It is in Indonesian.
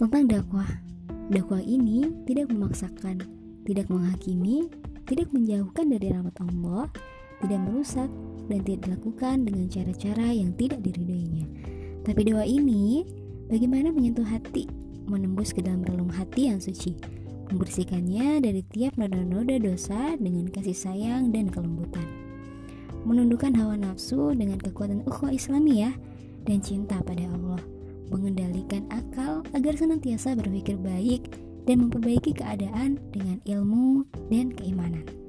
tentang dakwah. Dakwah ini tidak memaksakan, tidak menghakimi, tidak menjauhkan dari rahmat Allah, tidak merusak, dan tidak dilakukan dengan cara-cara yang tidak diridhoinya. Tapi doa ini bagaimana menyentuh hati, menembus ke dalam relung hati yang suci, membersihkannya dari tiap noda-noda dosa dengan kasih sayang dan kelembutan. Menundukkan hawa nafsu dengan kekuatan ukhuwah Islamiyah dan cinta pada Allah mengendalikan akal agar senantiasa berpikir baik dan memperbaiki keadaan dengan ilmu dan keimanan.